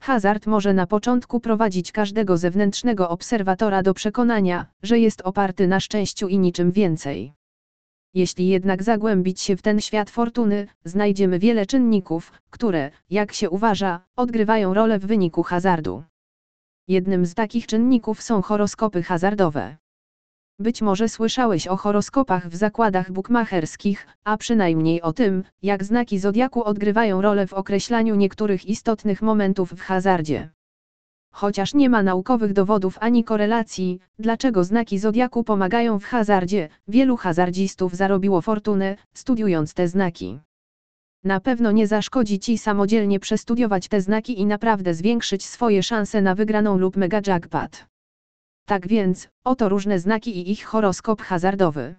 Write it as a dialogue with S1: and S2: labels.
S1: Hazard może na początku prowadzić każdego zewnętrznego obserwatora do przekonania, że jest oparty na szczęściu i niczym więcej. Jeśli jednak zagłębić się w ten świat fortuny, znajdziemy wiele czynników, które, jak się uważa, odgrywają rolę w wyniku hazardu. Jednym z takich czynników są horoskopy hazardowe. Być może słyszałeś o horoskopach w zakładach bukmacherskich, a przynajmniej o tym, jak znaki zodiaku odgrywają rolę w określaniu niektórych istotnych momentów w hazardzie. Chociaż nie ma naukowych dowodów ani korelacji, dlaczego znaki zodiaku pomagają w hazardzie, wielu hazardzistów zarobiło fortunę, studiując te znaki. Na pewno nie zaszkodzi Ci samodzielnie przestudiować te znaki i naprawdę zwiększyć swoje szanse na wygraną lub mega jackpot. Tak więc, oto różne znaki i ich horoskop hazardowy.